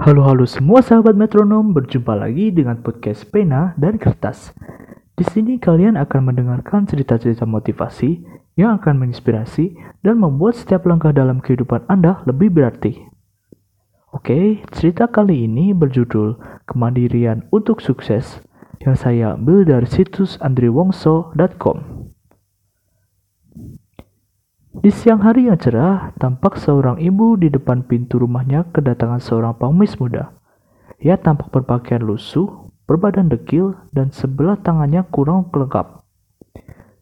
Halo-halo semua sahabat metronom, berjumpa lagi dengan podcast Pena dan Kertas. Di sini kalian akan mendengarkan cerita-cerita motivasi yang akan menginspirasi dan membuat setiap langkah dalam kehidupan Anda lebih berarti. Oke, cerita kali ini berjudul Kemandirian untuk Sukses yang saya ambil dari situs andriwongso.com. Di siang hari yang cerah, tampak seorang ibu di depan pintu rumahnya kedatangan seorang pengemis muda. Ia tampak berpakaian lusuh, berbadan dekil, dan sebelah tangannya kurang lengkap.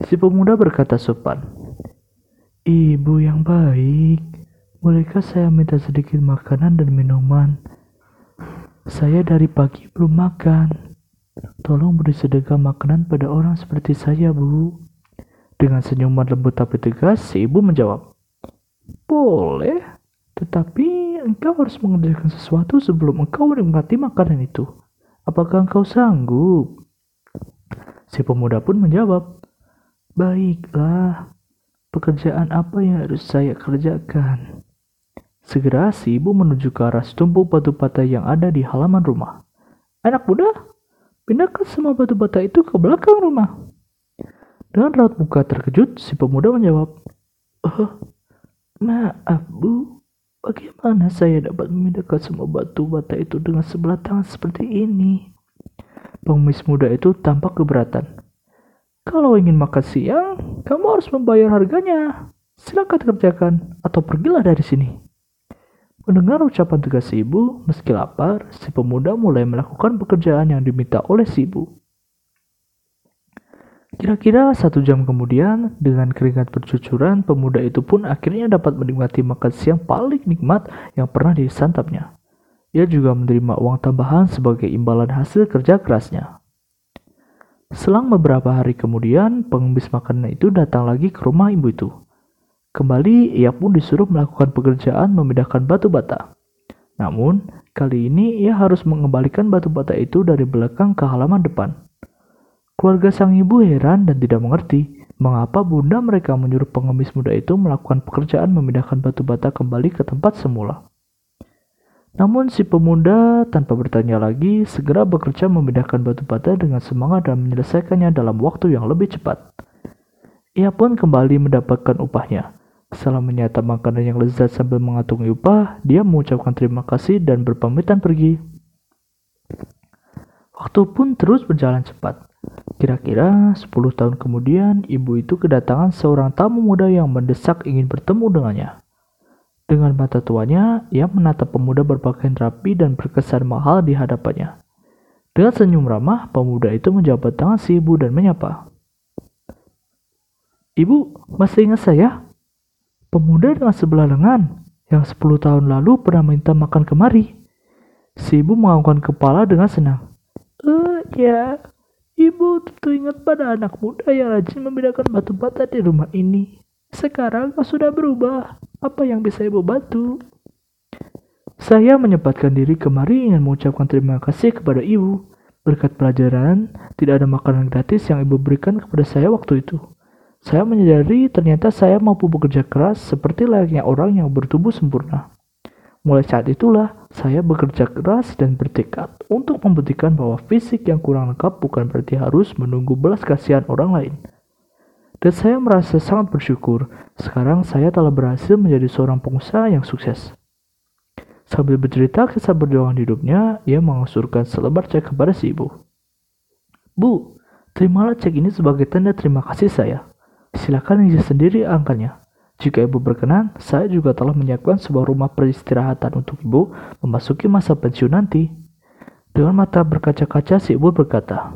Si pemuda berkata sopan, Ibu yang baik, bolehkah saya minta sedikit makanan dan minuman? Saya dari pagi belum makan. Tolong beri sedekah makanan pada orang seperti saya, Bu. Dengan senyuman lembut tapi tegas, si ibu menjawab, Boleh, tetapi engkau harus mengerjakan sesuatu sebelum engkau menikmati makanan itu. Apakah engkau sanggup? Si pemuda pun menjawab, Baiklah, pekerjaan apa yang harus saya kerjakan? Segera si ibu menuju ke arah setumpuk batu bata yang ada di halaman rumah. Anak muda, pindahkan semua batu bata itu ke belakang rumah. Dengan raut muka terkejut, si pemuda menjawab, Oh, maaf bu, bagaimana saya dapat memindahkan semua batu bata itu dengan sebelah tangan seperti ini? Pengemis muda itu tampak keberatan. Kalau ingin makan siang, kamu harus membayar harganya. Silakan kerjakan atau pergilah dari sini. Mendengar ucapan tegas ibu, meski lapar, si pemuda mulai melakukan pekerjaan yang diminta oleh si ibu. Kira-kira satu jam kemudian, dengan keringat bercucuran, pemuda itu pun akhirnya dapat menikmati makan siang paling nikmat yang pernah disantapnya. Ia juga menerima uang tambahan sebagai imbalan hasil kerja kerasnya. Selang beberapa hari kemudian, pengemis makanan itu datang lagi ke rumah ibu itu. Kembali, ia pun disuruh melakukan pekerjaan memindahkan batu bata. Namun, kali ini ia harus mengembalikan batu bata itu dari belakang ke halaman depan. Keluarga sang ibu heran dan tidak mengerti mengapa bunda mereka menyuruh pengemis muda itu melakukan pekerjaan memindahkan batu bata kembali ke tempat semula. Namun si pemuda tanpa bertanya lagi segera bekerja memindahkan batu bata dengan semangat dan menyelesaikannya dalam waktu yang lebih cepat. Ia pun kembali mendapatkan upahnya. Setelah menyantap makanan yang lezat sambil mengantungi upah, dia mengucapkan terima kasih dan berpamitan pergi. Waktu pun terus berjalan cepat. Kira-kira 10 tahun kemudian, ibu itu kedatangan seorang tamu muda yang mendesak ingin bertemu dengannya. Dengan mata tuanya, ia menatap pemuda berpakaian rapi dan berkesan mahal di hadapannya. Dengan senyum ramah, pemuda itu menjabat tangan si ibu dan menyapa. Ibu, masih ingat saya? Pemuda dengan sebelah lengan yang 10 tahun lalu pernah minta makan kemari. Si ibu menganggukkan kepala dengan senang. Eh, ya, Ibu tentu ingat pada anak muda yang rajin memindahkan batu bata di rumah ini. Sekarang kau sudah berubah. Apa yang bisa ibu bantu? Saya menyempatkan diri kemari ingin mengucapkan terima kasih kepada ibu. Berkat pelajaran, tidak ada makanan gratis yang ibu berikan kepada saya waktu itu. Saya menyadari ternyata saya mampu bekerja keras seperti layaknya orang yang bertubuh sempurna. Mulai saat itulah saya bekerja keras dan bertekad untuk membuktikan bahwa fisik yang kurang lengkap bukan berarti harus menunggu belas kasihan orang lain. Dan saya merasa sangat bersyukur sekarang saya telah berhasil menjadi seorang pengusaha yang sukses. Sambil bercerita kisah perjuangan hidupnya, ia mengusurkan selebar cek kepada si ibu. Bu, terimalah cek ini sebagai tanda terima kasih saya. Silakan isi sendiri angkanya. Jika ibu berkenan, saya juga telah menyiapkan sebuah rumah peristirahatan untuk ibu memasuki masa pensiun nanti. Dengan mata berkaca-kaca, si ibu berkata,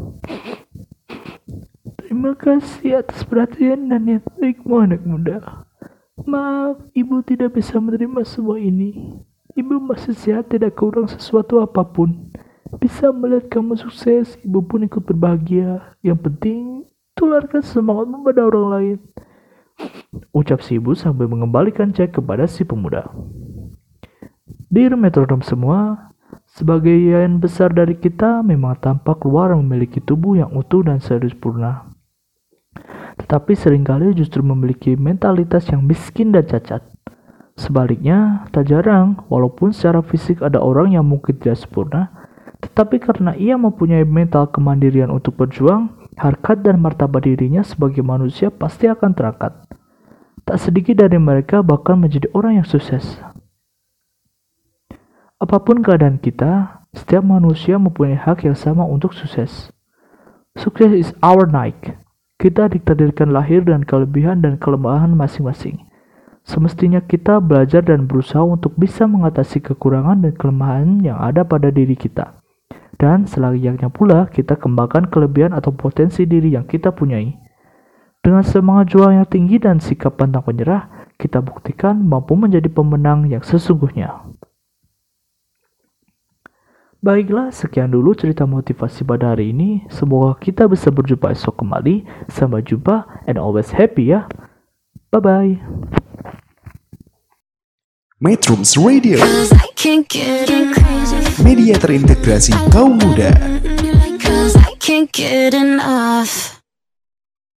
Terima kasih atas perhatian dan niat baikmu anak muda. Maaf, ibu tidak bisa menerima semua ini. Ibu masih sehat tidak kurang sesuatu apa pun. bisa melihat kamu sukses, ibu pun ikut berbahagia. Yang penting, tularkan semangatmu pada orang lain. Ucap si ibu sambil mengembalikan cek kepada si pemuda. Dear metronom semua, sebagian besar dari kita memang tampak luar memiliki tubuh yang utuh dan sempurna. Tetapi sering kali justru memiliki mentalitas yang miskin dan cacat. Sebaliknya, tak jarang, walaupun secara fisik ada orang yang mungkin tidak sempurna, tetapi karena ia mempunyai mental kemandirian untuk berjuang, harkat dan martabat dirinya sebagai manusia pasti akan terangkat. Tak sedikit dari mereka bahkan menjadi orang yang sukses. Apa pun keadaan kita, setiap manusia mempunyai hak yang sama untuk sukses. Sukses is our night. Kita ditakdirkan lahir dan kelebihan dan kelemahan masing-masing. Semestinya kita belajar dan berusaha untuk bisa mengatasi kekurangan dan kelemahan yang ada pada diri kita. Dan selayaknya pula kita kembangkan kelebihan atau potensi diri yang kita punyai. Dengan semangat juang yang tinggi dan sikap pantang penyerah, kita buktikan mampu menjadi pemenang yang sesungguhnya. Baiklah, sekian dulu cerita motivasi pada hari ini. Semoga kita bisa berjumpa esok kembali. Sampai jumpa and always happy ya. Bye-bye. Metrums Radio, Cause I can't get crazy. media terintegrasi kaum muda.